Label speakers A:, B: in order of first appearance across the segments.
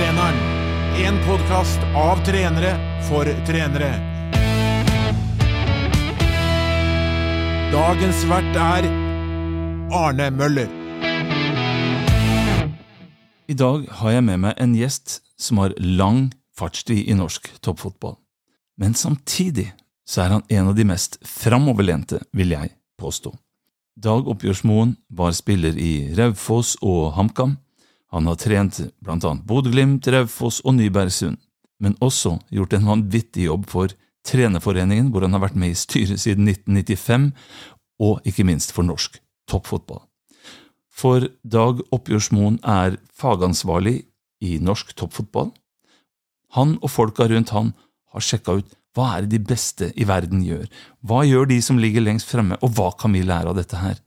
A: Fotballtreneren. En podkast av trenere for trenere. Dagens vert er Arne Møller.
B: I dag har jeg med meg en gjest som har lang fartstid i norsk toppfotball. Men samtidig så er han en av de mest framoverlente, vil jeg påstå. Dag Oppgjørsmoen var spiller i Raufoss og HamKam. Han har trent blant annet Bodø-Glimt, Raufoss og Nybergsund, men også gjort en vanvittig jobb for Trenerforeningen, hvor han har vært med i styret siden 1995, og ikke minst for norsk toppfotball. For Dag Oppgjørsmoen er fagansvarlig i norsk toppfotball. Han og folka rundt han har sjekka ut hva er det de beste i verden gjør? Hva gjør de som ligger lengst fremme, og hva kan vi lære av dette her?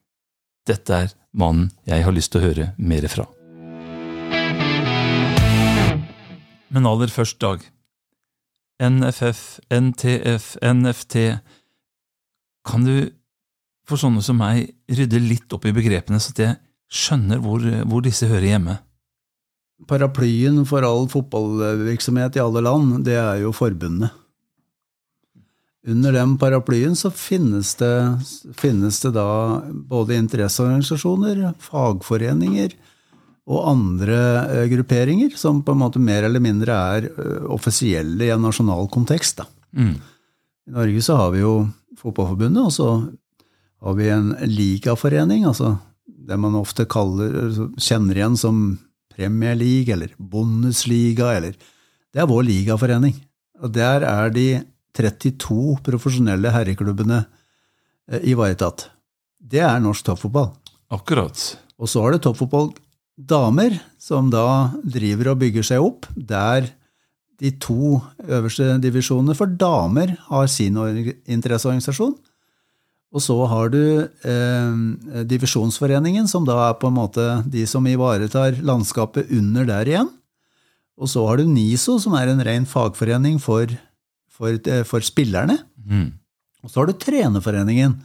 B: Dette er mannen jeg har lyst til å høre mer fra. Men aller først, Dag. NFF, NTF, NFT Kan du, for sånne som meg, rydde litt opp i begrepene, så at jeg skjønner hvor, hvor disse hører hjemme?
C: Paraplyen for all fotballvirksomhet i alle land, det er jo forbundene. Under den paraplyen så finnes det, finnes det da både interesseorganisasjoner, fagforeninger og andre eh, grupperinger som på en måte mer eller mindre er eh, offisielle i en nasjonal kontekst. Da.
B: Mm.
C: I Norge så har vi jo Fotballforbundet, og så har vi en ligaforening, altså det man ofte kaller, altså kjenner igjen som Premier League eller Bundesliga, eller Det er vår ligaforening. Og der er de 32 profesjonelle herreklubbene eh, ivaretatt. Det er norsk toppfotball.
B: Akkurat.
C: Og så har det toppfotball damer, som da driver og bygger seg opp, der de to øverste divisjonene for damer har sin interesseorganisasjon. Og så har du eh, Divisjonsforeningen, som da er på en måte de som ivaretar landskapet under der igjen. Og så har du NISO, som er en ren fagforening for for, eh, for spillerne.
B: Mm.
C: Og så har du Trenerforeningen,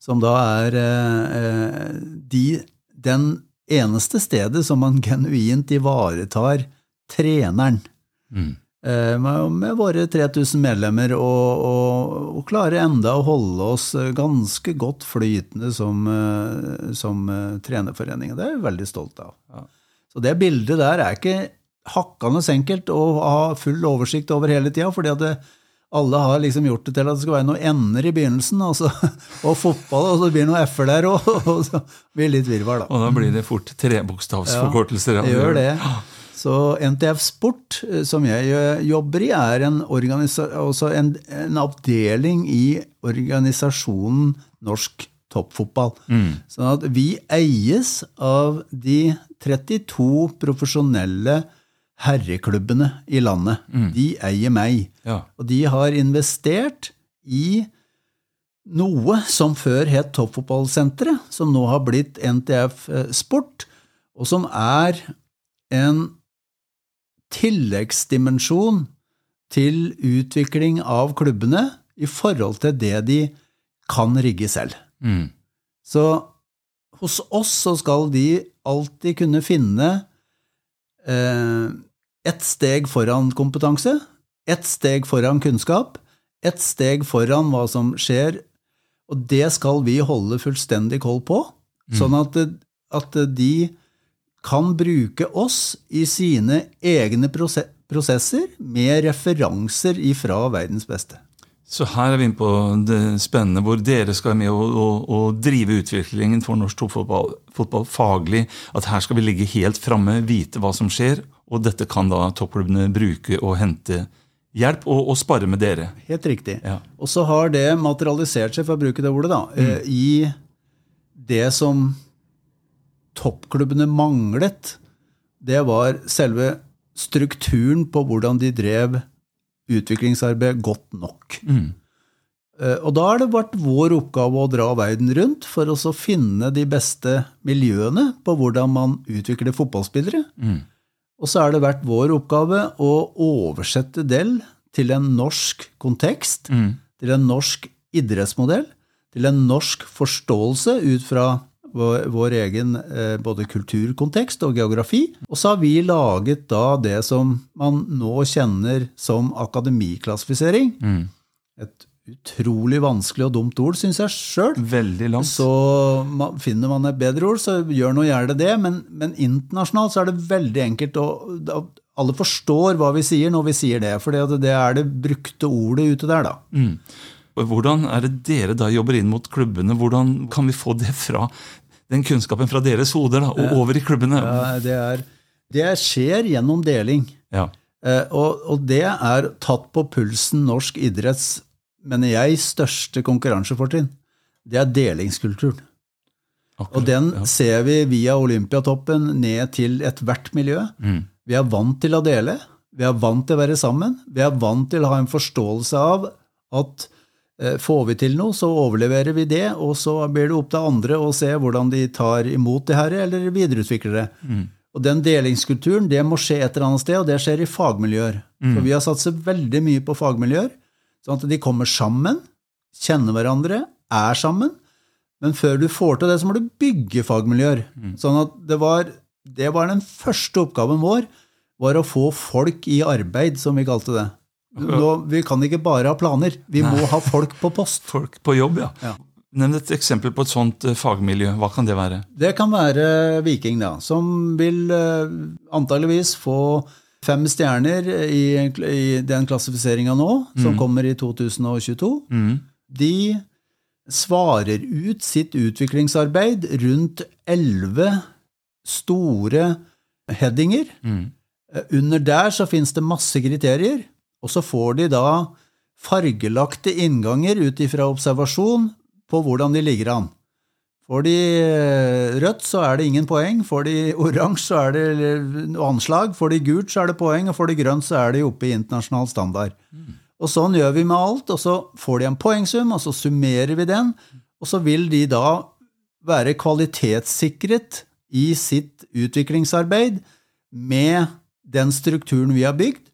C: som da er eh, de, den eneste stedet som man genuint ivaretar treneren.
B: Mm.
C: Eh, med, med, våre 3000 medlemmer, og, og, og klare enda å holde oss ganske godt flytende som, eh, som eh, trenerforening. Det er jeg veldig stolt av.
B: Ja.
C: Så det bildet der er ikke hakkende enkelt å ha full oversikt over hele tida, fordi at det, alle har liksom gjort det til at det skal være noen ender i begynnelsen, og, så, og fotball, og så blir det noen f-er der òg, og så blir det litt virvar, da.
B: Og da blir det fort trebokstavsforkortelser.
C: Ja, det gjør det. Så NTF Sport, eh, som jeg eh, jobber i, er en, altså en, en avdeling i organisasjonen Norsk Toppfotball.
B: Mm.
C: Sånn at vi eies av de 32 profesjonelle herreklubbene i landet.
B: Mm.
C: De eier meg.
B: Ja.
C: Og de har investert i noe som før het Toppfotballsenteret, som nå har blitt NTF eh, Sport, og som er en tilleggsdimensjon til utvikling av klubbene i forhold til det de kan rigge selv.
B: Mm.
C: Så hos oss så skal de alltid kunne finne eh, ett steg foran kompetanse, ett steg foran kunnskap, ett steg foran hva som skjer, og det skal vi holde fullstendig koll på, sånn at, at de kan bruke oss i sine egne prosesser med referanser ifra verdens beste.
B: Så her er vi inne på det spennende, hvor dere skal være med å drive utviklingen for norsk toppfotball faglig. At her skal vi ligge helt framme, vite hva som skjer, og dette kan da toppklubbene bruke og hente hjelp og, og spare med dere.
C: Helt riktig.
B: Ja.
C: Og så har det materialisert seg, for å bruke det ordet, da, mm. i det som toppklubbene manglet. Det var selve strukturen på hvordan de drev utviklingsarbeid godt nok.
B: Mm.
C: Eh, Og da har det vært vår oppgave å dra verden rundt for å finne de beste miljøene på hvordan man utvikler fotballspillere.
B: Mm.
C: Og så har det vært vår oppgave å oversette del til en norsk kontekst,
B: Mm.
C: til en norsk idrettsmodell, til en norsk forståelse ut fra vår, vår egen eh, både kulturkontekst og geografi. Og så har vi laget da det som man nå kjenner som akademiklassifisering. Et utrolig vanskelig og dumt ord, syns jeg sjøl. Så finner man et bedre ord, så gjør nå gjerne det. Men, men internasjonalt så er det veldig enkelt. å- alle forstår hva vi sier når vi sier det, for det er det brukte ordet ute der, da.
B: Mm. Hvordan er det dere da jobber inn mot klubbene? Hvordan kan vi få det fra den kunnskapen fra deres hoder da, og over i klubbene?
C: Ja, det, er, det skjer gjennom deling.
B: Ja.
C: Eh, og, og det er tatt på pulsen norsk idretts, mener jeg, største konkurransefortrinn. Det er delingskulturen.
B: akkurat,
C: Og den
B: ja.
C: ser vi via Olympiatoppen ned til ethvert miljø.
B: Mm.
C: Vi er vant til å dele. Vi er vant til å være sammen. Vi er vant til å ha en forståelse av at eh, får vi til noe, så overleverer vi det, og så blir det opp til andre å se hvordan de tar imot det her, eller videreutvikler det. Og den delingskulturen, det må skje et eller annet sted, og det skjer i fagmiljøer. For vi har satset veldig mye på fagmiljøer, sånn at de kommer sammen, kjenner hverandre, er sammen. Men før du får til det, så må du bygge fagmiljøer. Sånn at det var, det var den første oppgaven vår, var å få folk i arbeid, som vi kalte det. Nå, vi kan ikke bare ha planer, vi må ha folk på post.
B: Folk på jobb, ja.
C: Ja.
B: Nevn et eksempel på et sånt eh, fagmiljø. Hva kan det være?
C: Det kan være Viking, da, som vil eh, antageligvis få fem stjerner i, i den klassifiseringa nå, som kommer i 2022.
B: Mm.
C: De svarer ut sitt utviklingsarbeid rundt elleve store headinger.
B: Mm.
C: Under der så finnes det masse kriterier, og så får de da fargelagte innganger ut ifra observasjon på hvordan de ligger an. Får de eh, rødt, så er det ingen poeng. Får de oransje, så er det anslag. Får de gult, så er det poeng. Og får de grønt, så er de oppe i internasjonal standard. Og sånn gjør vi med alt. Og så får de en poengsum, og så summerer vi den. Og så vil de da være kvalitetssikret i sitt utviklingsarbeid med den strukturen vi har bygd.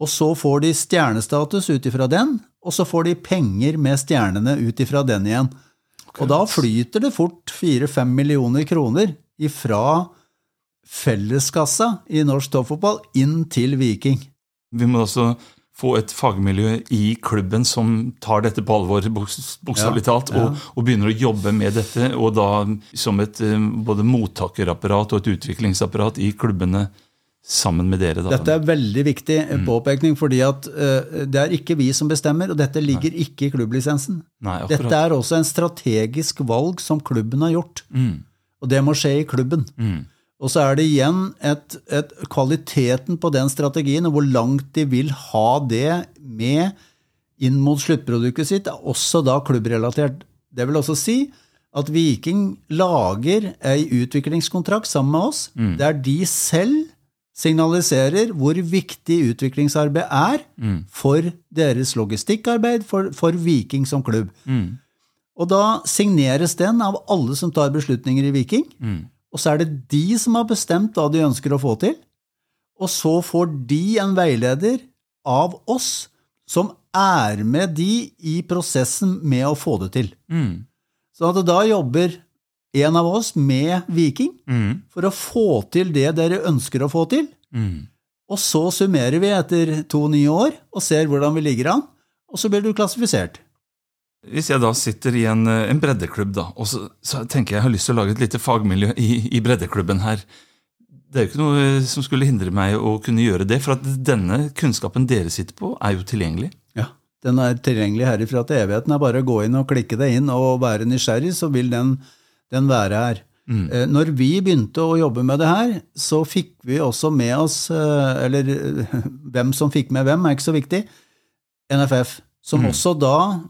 C: Og så får de stjernestatus ut ifra den, og så får de penger med stjernene ut ifra den igjen. Og da flyter det fort fire-fem millioner kroner ifra felleskassa i norsk toppfotball inn til Viking.
B: Vi må også få et fagmiljø i klubben som tar dette på alvor, bokstavelig talt,
C: Ja,
B: ja. og, og begynner å jobbe med dette, og da som et eh, både mottakerapparat og et utviklingsapparat i klubbene sammen med dere. Da.
C: Dette er veldig viktig påpekning, fordi at uh, det er ikke vi som bestemmer, og dette ligger ikke i klubblisensen.
B: Nei.
C: Dette er også en strategisk valg som klubben har gjort,
B: Mm,
C: og det må skje i klubben.
B: mm,
C: Og så er det igjen et, et, kvaliteten på den strategien, og hvor langt de vil ha det med inn mot sluttproduktet sitt, er også da klubbrelatert. Det vil også si at Viking lager ei utviklingskontrakt sammen med oss, der de selv signaliserer hvor viktig utviklingsarbeid er for deres logistikkarbeid, for, for Viking som klubb.
B: mm,
C: Og da signeres den av alle som tar beslutninger i Viking.
B: mm.
C: Og så er det de som har bestemt hva de ønsker å få til. Og så får de en veileder av oss som er med de i prosessen med å få det til.
B: Mm,
C: Så da jobber en av oss med Viking
B: mm,
C: for å få til det dere ønsker å få til.
B: mm.
C: Og så summerer vi etter to nye år og ser hvordan vi ligger an, og så blir du klassifisert.
B: Hvis jeg da sitter i en, eh, en breddeklubb, da, og så, så tenker jeg jeg har lyst til å lage et lite fagmiljø i, i breddeklubben her. Det er jo ikke noe eh, som skulle hindre meg å kunne gjøre det, for at denne kunnskapen dere sitter på, er jo tilgjengelig.
C: Ja, Den er tilgjengelig herifra til evigheten. Det er bare å gå inn og klikke deg inn og være nysgjerrig, så vil den, den være her. Mm. Når vi begynte å jobbe med det her, så fikk vi også med oss eh, Eller eh, hvem som fikk med hvem, er ikke så viktig. NFF, som også da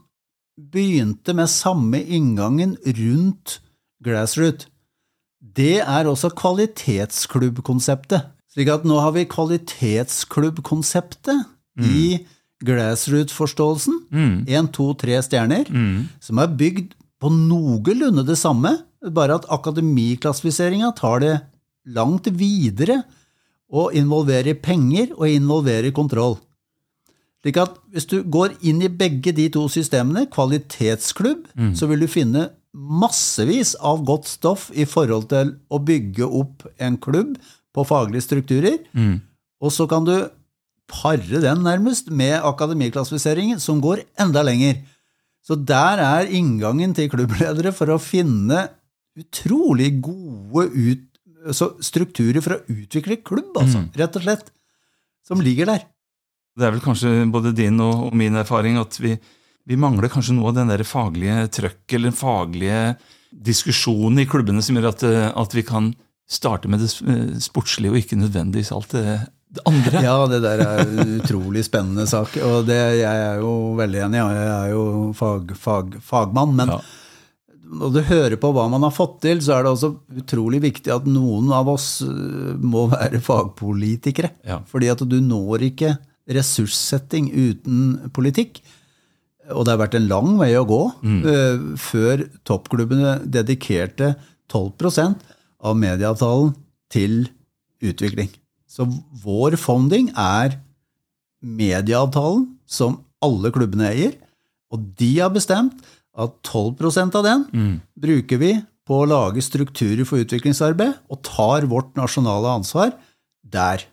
C: begynte med samme inngangen rundt grassroot. Det er også kvalitetsklubbkonseptet. Slik at nå har vi kvalitetsklubbkonseptet i grassroot-forståelsen. Én, to, tre stjerner. Som er bygd på noenlunde det samme, bare at akademiklassifiseringa tar det langt videre og involverer penger og involverer kontroll. Slik at hvis du går inn i begge de to systemene, kvalitetsklubb, så vil du finne massevis av godt stoff i forhold til å bygge opp en klubb på faglige strukturer, og så kan du pare den nærmest med akademiklassifiseringen, som går enda lenger. Så der er inngangen til klubbledere for å finne utrolig gode ut, altså strukturer for å utvikle klubb, altså, rett og slett, som ligger der.
B: Det er vel kanskje både din og, og min erfaring at vi, vi mangler kanskje noe av den der faglige trøkket eller den faglige diskusjonen i klubbene som gjør at, at vi kan starte med det eh, sportslige og ikke nødvendigvis alt det, det andre.
C: Ja, det der er en utrolig spennende sak, og det, jeg er jo veldig enig. Jeg er jo fag, fag, fagmann, men
B: Ja.
C: når du hører på hva man har fått til, så er det også utrolig viktig at noen av oss øh, må være fagpolitikere.
B: Ja.
C: Fordi at du når ikke ressurssetting uten politikk. Og det har vært en lang vei å gå øh, før toppklubbene dedikerte 12% av medieavtalen til utvikling. Så vår founding er medieavtalen som alle klubbene eier, og de har bestemt at 12% av den bruker vi på å lage strukturer for utviklingsarbeid, og tar vårt nasjonale ansvar der.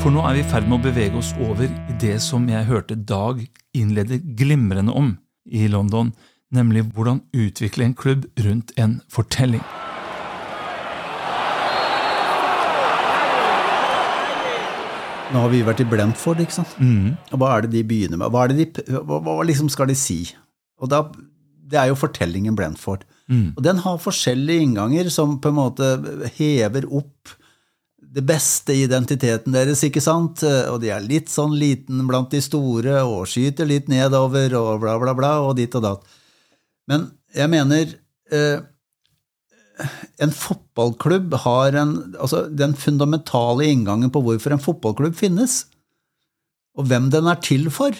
B: For nå er vi i ferd med å bevege oss over i det som jeg hørte Dag innlede glimrende om i London, nemlig hvordan utvikle en klubb rundt en fortelling.
C: Nå har vi vært i Brentford, ikke sant? Og hva er det de begynner med? Hva, er det de, hva, hva liksom skal de si? Og da, det er jo fortellingen Brentford. Og den har forskjellige innganger som på en måte hever opp det beste i identiteten deres, ikke sant? Og de er litt sånn liten blant de store og skyter litt nedover og bla, bla, bla, og dit og datt. Men jeg mener eh, en fotballklubb har en, altså den fundamentale inngangen på hvorfor en fotballklubb finnes, og hvem den er til for,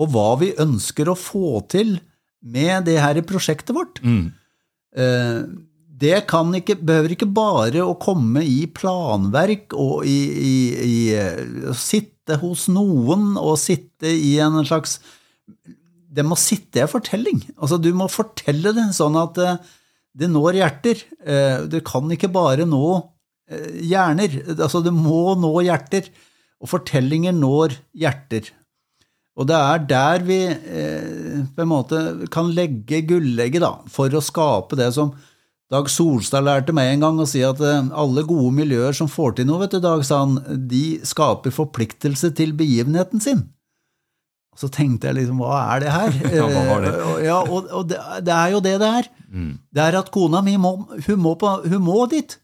C: og hva vi ønsker å få til med det her i prosjektet vårt. Mm. Det kan ikke, behøver ikke bare å komme i planverk og i, i, i eh, sitte hos noen og sitte i en slags Det må sitte i en fortelling. Altså, du må fortelle det sånn at eh, det når hjerter. Eh, Det kan ikke bare nå eh, hjerner. Altså, det må nå hjerter. Og fortellinger når hjerter. Og det er der vi eh, på en måte kan legge gullegget da, for å skape det som Dag Solstad lærte meg en gang å si at alle gode miljøer som får til noe, vet du, Dag, sa han, de skaper forpliktelse til begivenheten sin. Og så tenkte jeg liksom, hva er det her?
B: Ja, hva var det?
C: Eh, Ja, og, og det, det er jo det det er. Det er at kona mi må, hun må, på, hun må dit.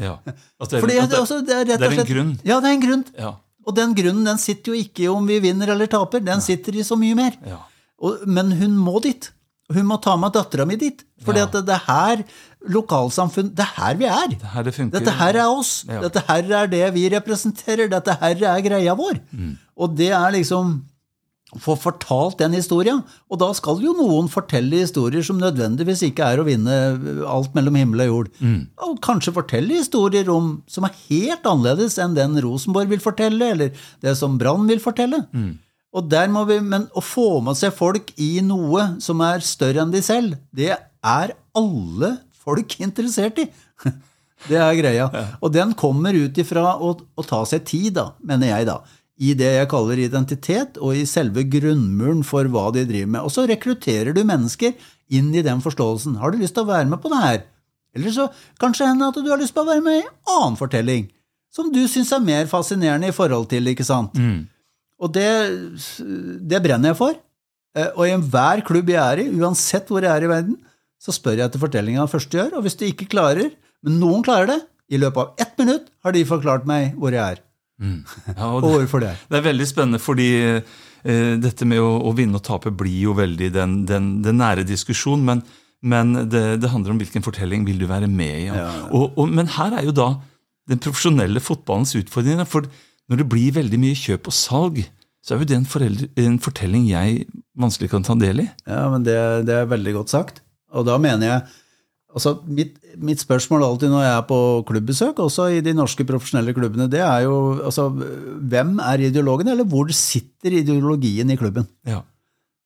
B: Ja. Det, er-
C: altså, det er rett
B: det er en grunn.
C: Ja, det er en grunn.
B: Ja.
C: Og den grunnen den sitter jo ikke i om vi vinner eller taper, den sitter i så mye mer.
B: Ja.
C: Og, men hun må dit. Hun må ta med dattera mi dit. For
B: Ja.
C: det, det er her lokalsamfunn Det er her vi er.
B: Det her det.
C: Dette her er oss.
B: Ja.
C: Dette her er det vi representerer. Dette her er greia vår.
B: Mm.
C: Og det er liksom få fortalt den historien. Og da skal jo noen fortelle historier som nødvendigvis ikke er å vinne alt mellom himmel og jord.
B: Mm.
C: Og kanskje fortelle historier om, som er helt annerledes enn den Rosenborg vil fortelle, eller det som Brann vil fortelle.
B: Mm.
C: Og der må vi, Men å få med seg folk i noe som er større enn de selv, det er alle folk interessert i. Det er greia. Og den kommer ut ifra å, å ta seg tid, da, mener jeg, da. I det jeg kaller identitet, og i selve grunnmuren for hva de driver med. Og så rekrutterer du mennesker inn i den forståelsen. Har du lyst til å være med på det her? Eller så kanskje hende at du har lyst til å være med i en annen fortelling, som du syns er mer fascinerende i forhold til, ikke sant? Og det, det brenner jeg for. Eh, Og i enhver klubb jeg er i, uansett hvor jeg er i verden, så spør jeg etter fortellinga først gjør, og hvis du ikke klarer, men noen klarer det, i løpet av ett minutt har de forklart meg hvor jeg er,
B: Ja,
C: og
B: og det,
C: overfor det
B: det er veldig spennende, fordi eh, dette med å, å vinne og tape blir jo veldig den, den, den nære diskusjonen. men, men det, det handler om hvilken fortelling vil du være med i. Ja. Og, og, men her er jo da den profesjonelle fotballens utfordring. For når det blir veldig mye kjøp og salg, så er jo det en, foreldre, en fortelling jeg vanskelig kan ta del i.
C: Ja, men det, det er veldig godt sagt. Og da mener jeg altså mitt, mitt spørsmål alltid når jeg er på klubbbesøk, også i de norske profesjonelle klubbene, det er jo altså, hvem er ideologen, eller hvor sitter ideologien i klubben?
B: Ja.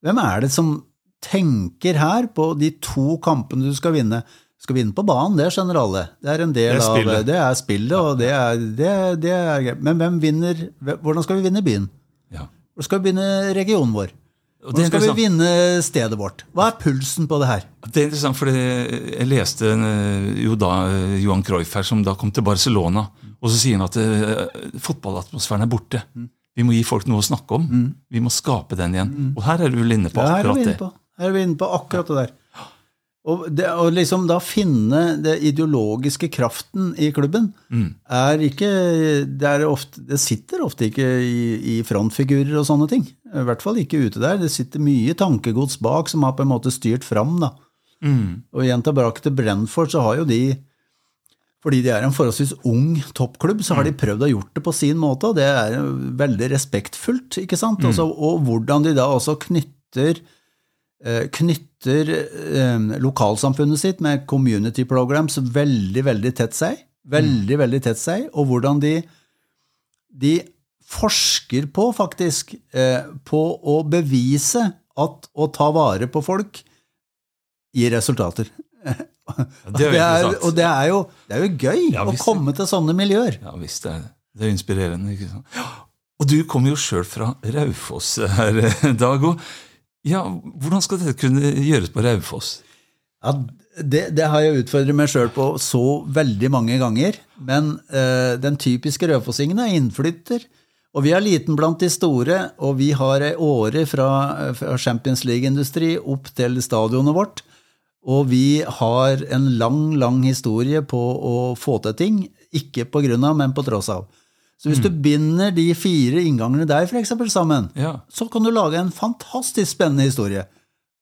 C: Hvem er det som tenker her på de to kampene du skal vinne? Du skal vinne på banen, det skjønner alle. Det er en del
B: Det er
C: av det er spillet, og det er, det, det er. Men hvem vinner Hvordan skal vi vinne byen?
B: Ja.
C: Hvordan skal vi vinne regionen vår?
B: Og det er
C: skal vi vinne stedet vårt? Hva er pulsen på det her?
B: Det er interessant, for jeg leste eh, jo da eh, Johan Cruyff her, som da kom til Barcelona. Og så sier han at eh, fotballatmosfæren er borte. Vi må gi folk noe å snakke om. Vi må skape den igjen. Og her er du vel inne på
C: Ja, her er
B: akkurat
C: vi
B: det.
C: inne på, her er vi inne på akkurat det der. Og, det, og liksom da finne det ideologiske kraften i klubben er ikke det, er ofte, det sitter ofte ikke i, i frontfigurer og sånne ting. I hvert fall ikke ute der. Det sitter mye tankegods bak som har på en måte styrt fram. da.
B: Mm.
C: Og igjen tilbake til Brentford, så har jo de fordi de er en forholdsvis ung toppklubb, så har de prøvd å gjort det på sin måte, og det er veldig respektfullt. ikke sant? Altså, og hvordan de da også knytter, knytter eh, lokalsamfunnet sitt med community programs veldig, veldig tett seg. Veldig, veldig tett seg, og hvordan de, de forsker på, faktisk, eh, på å bevise at å ta vare på folk gir resultater.
B: det er
C: er, og det er jo, det er jo gøy
B: Ja,
C: å komme til sånne miljøer.
B: Ja visst, det er det. Det er inspirerende. ikke sant? Og du kommer jo sjøl fra Raufoss her, Dag. Og ja, hvordan skal dette kunne gjøres på Raufoss?
C: Ja, det, det har jeg utfordret meg sjøl på så veldig mange ganger. Men eh, den typiske raufossingen er innflytter. Og vi er liten blant de store, og vi har ei åre fra, fra Champions League-industri opp til stadionet vårt. Og vi har en lang, lang historie på å få til ting. Ikke på grunn av, men på tross av. Så hvis du binder de fire inngangene der for eksempel sammen,
B: Ja,
C: så kan du lage en fantastisk spennende historie.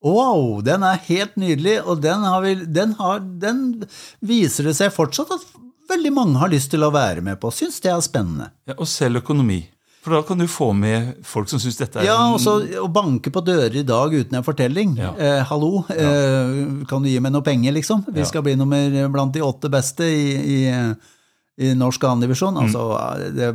C: Wow, den er helt nydelig, og den, har vi, den, har, den viser det seg fortsatt at veldig mange har lyst til å være med på. Syns det er spennende.
B: ja Og selv økonomi. For da kan du få med folk som syns dette er
C: Ja, og så å banke på dører i dag uten en fortelling.
B: Ja.
C: Eh, hallo, eh, kan du gi meg noe penger, liksom? Vi
B: Ja.
C: skal bli nummer blant de åtte beste i, i, i norsk andredivisjon. Altså, det,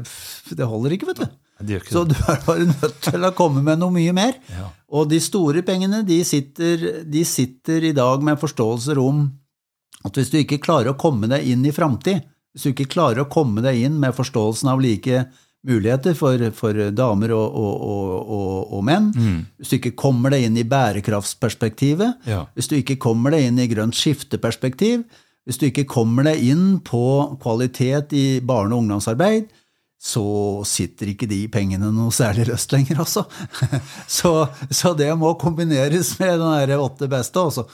C: det holder ikke, vet du.
B: Ikke
C: Så du er bare nødt til å komme med noe mye mer.
B: Ja.
C: Og de store pengene, de sitter, de sitter i dag med forståelser om at hvis du ikke klarer å komme deg inn i framtid, hvis du ikke klarer å komme deg inn med forståelsen av like muligheter for, for damer og, og, og, og, menn, hvis du ikke kommer deg inn i bærekraftsperspektivet,
B: Ja.
C: hvis du ikke kommer deg inn i grønt skifteperspektiv, hvis du ikke kommer deg inn på kvalitet i barne- og ungdomsarbeid, så sitter ikke de pengene noe særlig løst lenger, altså. Så, så det må kombineres med den derre åtte beste, altså.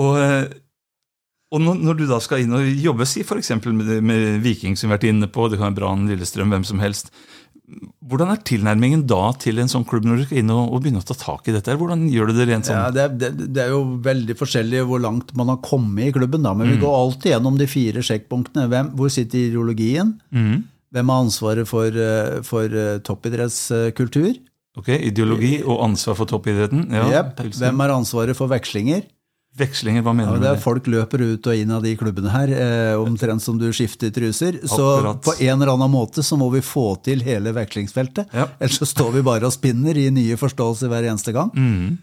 B: Og, eh, og når, du da skal inn og jobbe, si f.eks. Med, med Viking, som vi har vært inne på, det kan være Brann, Lillestrøm, hvem som helst. Hvordan er tilnærmingen da til en sånn klubb når du skal inn og, og begynne å ta tak i dette? Hvordan gjør du det rent sånn?
C: Ja, det, er- det, det er jo veldig forskjellig hvor langt man har kommet i klubben, da. Men vi går alltid gjennom de fire sjekkpunktene. Hvem, hvor sitter ideologien?
B: Mm.
C: Hvem har ansvaret for, eh, for eh, toppidrettskultur?
B: Ok, Ideologi og ansvar for toppidretten. Ja, yep.
C: Hvem har ansvaret for vekslinger?
B: Vekslinger, hva mener
C: Ja,
B: du
C: det
B: med
C: er? Folk løper ut og inn av de klubbene her, eh, omtrent som du skifter truser. Så
B: Akkurat.
C: på en eller annen måte så må vi få til hele vekslingsfeltet.
B: Ja.
C: Ellers så står vi bare og spinner i nye forståelser hver eneste gang.
B: Mm.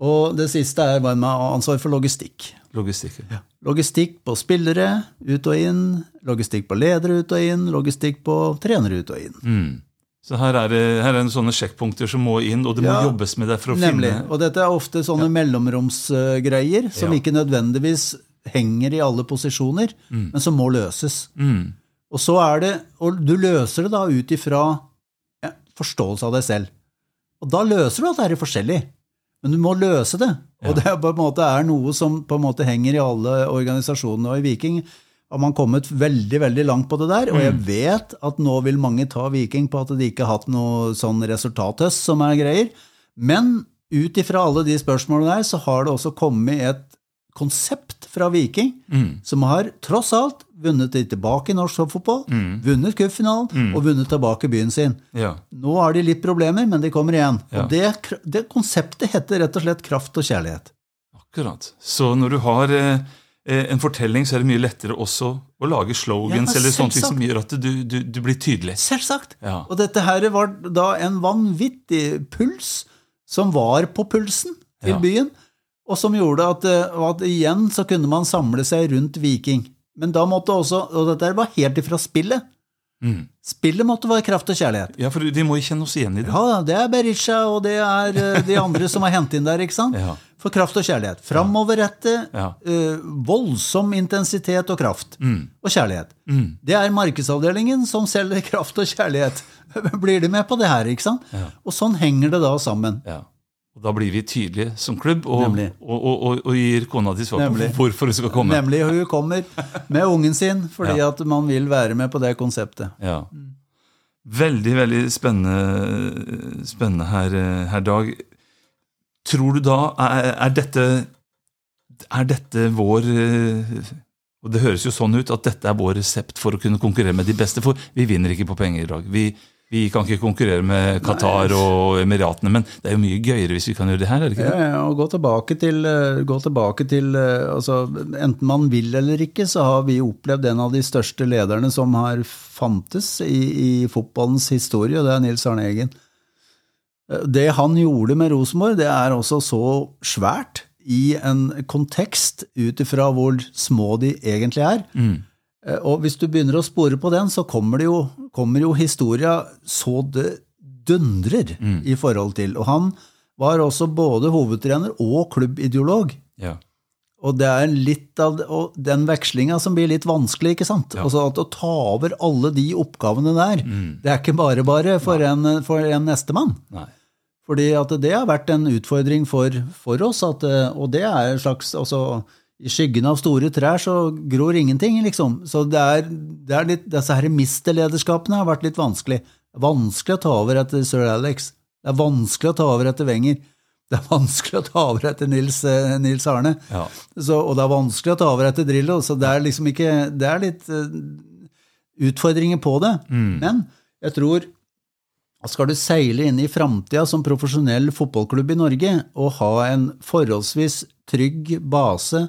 C: Og det siste er hva med ansvar for logistikk.
B: Logistikk. Ja.
C: Logistikk på spillere ut og inn, logistikk på ledere ut og inn, logistikk på trenere ut og inn.
B: Mm. Så her er, det, her er det sånne sjekkpunkter som må inn, og det må
C: Ja,
B: jobbes med det for å
C: Nemlig.
B: finne
C: Og dette er ofte sånne mellomromsgreier som
B: Ja.
C: ikke nødvendigvis henger i alle posisjoner, men som må løses.
B: mm.
C: Og så er det, og du løser det da ut ifra ja, forståelse av deg selv. Og da løser du at det er forskjellig, men du må løse det. Og det er på en måte er noe som på en måte henger i alle organisasjonene. Og i Viking har man kommet veldig veldig langt på det der. Og jeg vet at nå vil mange ta Viking på at de ikke har hatt noe sånn resultathøst som er greier. Men ut ifra alle de spørsmålene der, så har det også kommet et konsept fra Viking som har tross alt vunnet de tilbake i norsk toppfotball, vunnet cupfinalen og vunnet tilbake byen sin.
B: Ja.
C: Nå har de litt problemer, men de kommer igjen.
B: Ja.
C: Og det, det konseptet heter rett og slett kraft og kjærlighet.
B: Akkurat. Så når du har eh, en fortelling, så er det mye lettere også å lage slogans
C: Ja,
B: eller sånne ting som gjør at du, du, du blir tydelig.
C: Selvsagt.
B: Ja.
C: Og dette her var da en vanvittig puls som var på pulsen til
B: Ja.
C: byen, og som gjorde at, eh, at igjen så kunne man samle seg rundt Viking. Men da måtte også, og dette var helt ifra spillet,
B: Mm.
C: spillet måtte være kraft og kjærlighet.
B: Ja, for De må jo kjenne oss igjen i det.
C: Ja, det er Berisha, og det er eh, de andre som er hentet inn der, ikke sant?
B: Ja.
C: For kraft og kjærlighet. Framoverrette,
B: Ja.
C: uh, voldsom intensitet og kraft.
B: Mm.
C: Og kjærlighet.
B: Mm.
C: Det er markedsavdelingen som selger kraft og kjærlighet. Blir de med på det her, ikke sant?
B: Ja.
C: Og sånn henger det da sammen.
B: Ja. Og da blir vi tydelige som klubb, og, og, og, og, gir kona di svar på hvorfor hun skal komme.
C: Nemlig hun kommer med ungen sin fordi
B: Ja.
C: at man vil være med på det konseptet.
B: Ja. Veldig, veldig spennende, spennende her, her, Dag. Tror du da Er, er dette Er dette vår Og det høres jo sånn ut at dette er vår resept for å kunne konkurrere med de beste, for vi vinner ikke på penger i dag. Vi, vi kan ikke konkurrere med Qatar og Emiratene, men det er jo mye gøyere hvis vi kan gjøre det her, er det ikke
C: Ja,
B: det?
C: ja, og gå tilbake til, eh, gå tilbake til eh, altså, Enten man vil eller ikke, så har vi opplevd en av de største lederne som har fantes i, i fotballens historie, og det er Nils Arne Eggen. Eh, Det han gjorde med Rosenborg, det er også så svært i en kontekst ut ifra hvor små de egentlig er.
B: Mm.
C: Eh, Og hvis du begynner å spore på den, så kommer, det jo, kommer jo historia så det dundrer i forhold til. Og han var også både hovedtrener og klubbideolog.
B: Ja.
C: Og det er litt av og den vekslinga som blir litt vanskelig, ikke sant?
B: Ja.
C: Altså at å ta over alle de oppgavene der, det er ikke bare bare for en, for en nestemann.
B: Nei.
C: Fordi at det har vært en utfordring for, for oss, at, eh, og det er en slags altså, I skyggen av store trær så gror ingenting, liksom. Så det er, det er litt, disse her misterlederskapene har vært litt vanskelig. Vanskelig å ta over etter sir Alex. Det er vanskelig å ta over etter Wenger. Det er vanskelig å ta over etter Nils, eh, Nils Arne.
B: Ja.
C: Så, og det er vanskelig å ta over etter Drillo, så det er liksom ikke Det er litt uh, utfordringer på det. Men jeg tror skal du seile inn i framtida som profesjonell fotballklubb i Norge og ha en forholdsvis trygg base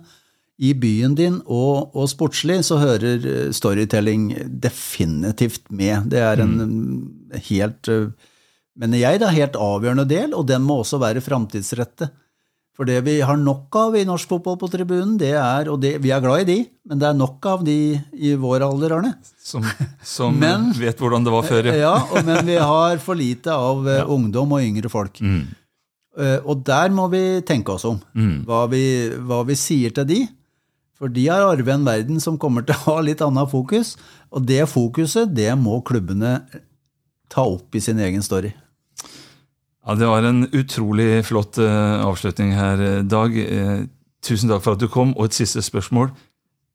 C: i byen din og, og sportslig, så hører eh, storytelling definitivt med. Det er en mm, helt eh, mener jeg, er helt avgjørende del, og den må også være framtidsrettet. For det vi har nok av i norsk fotball på tribunen, det er, og det, vi er glad i de, men det er nok av de i vår alder, Arne.
B: Som, som
C: Men-
B: vet hvordan det var før.
C: Ja, og, men vi har for lite av ja. ungdom og yngre folk.
B: Mm.
C: Uh, og der må vi tenke oss om,
B: Mm.
C: hva, vi, hva vi sier til de. For de har arvet en verden som kommer til å ha litt annet fokus, og det fokuset, det må klubbene ta opp i sin egen story.
B: Ja, Det var en utrolig flott eh, avslutning her, eh, Dag. Eh, tusen takk for at du kom. Og et siste spørsmål.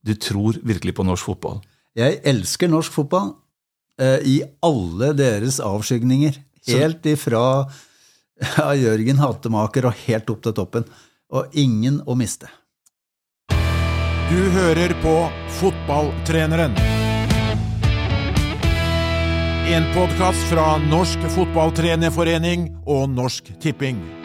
B: Du tror virkelig på norsk fotball?
C: Jeg elsker norsk fotball eh, i alle deres avskygninger. Helt ifra ja, Jørgen Hatemaker og helt opp til toppen. Og ingen å miste.
A: Du hører på Fotballtreneren. En podkast fra Norsk Fotballtrenerforening og Norsk Tipping.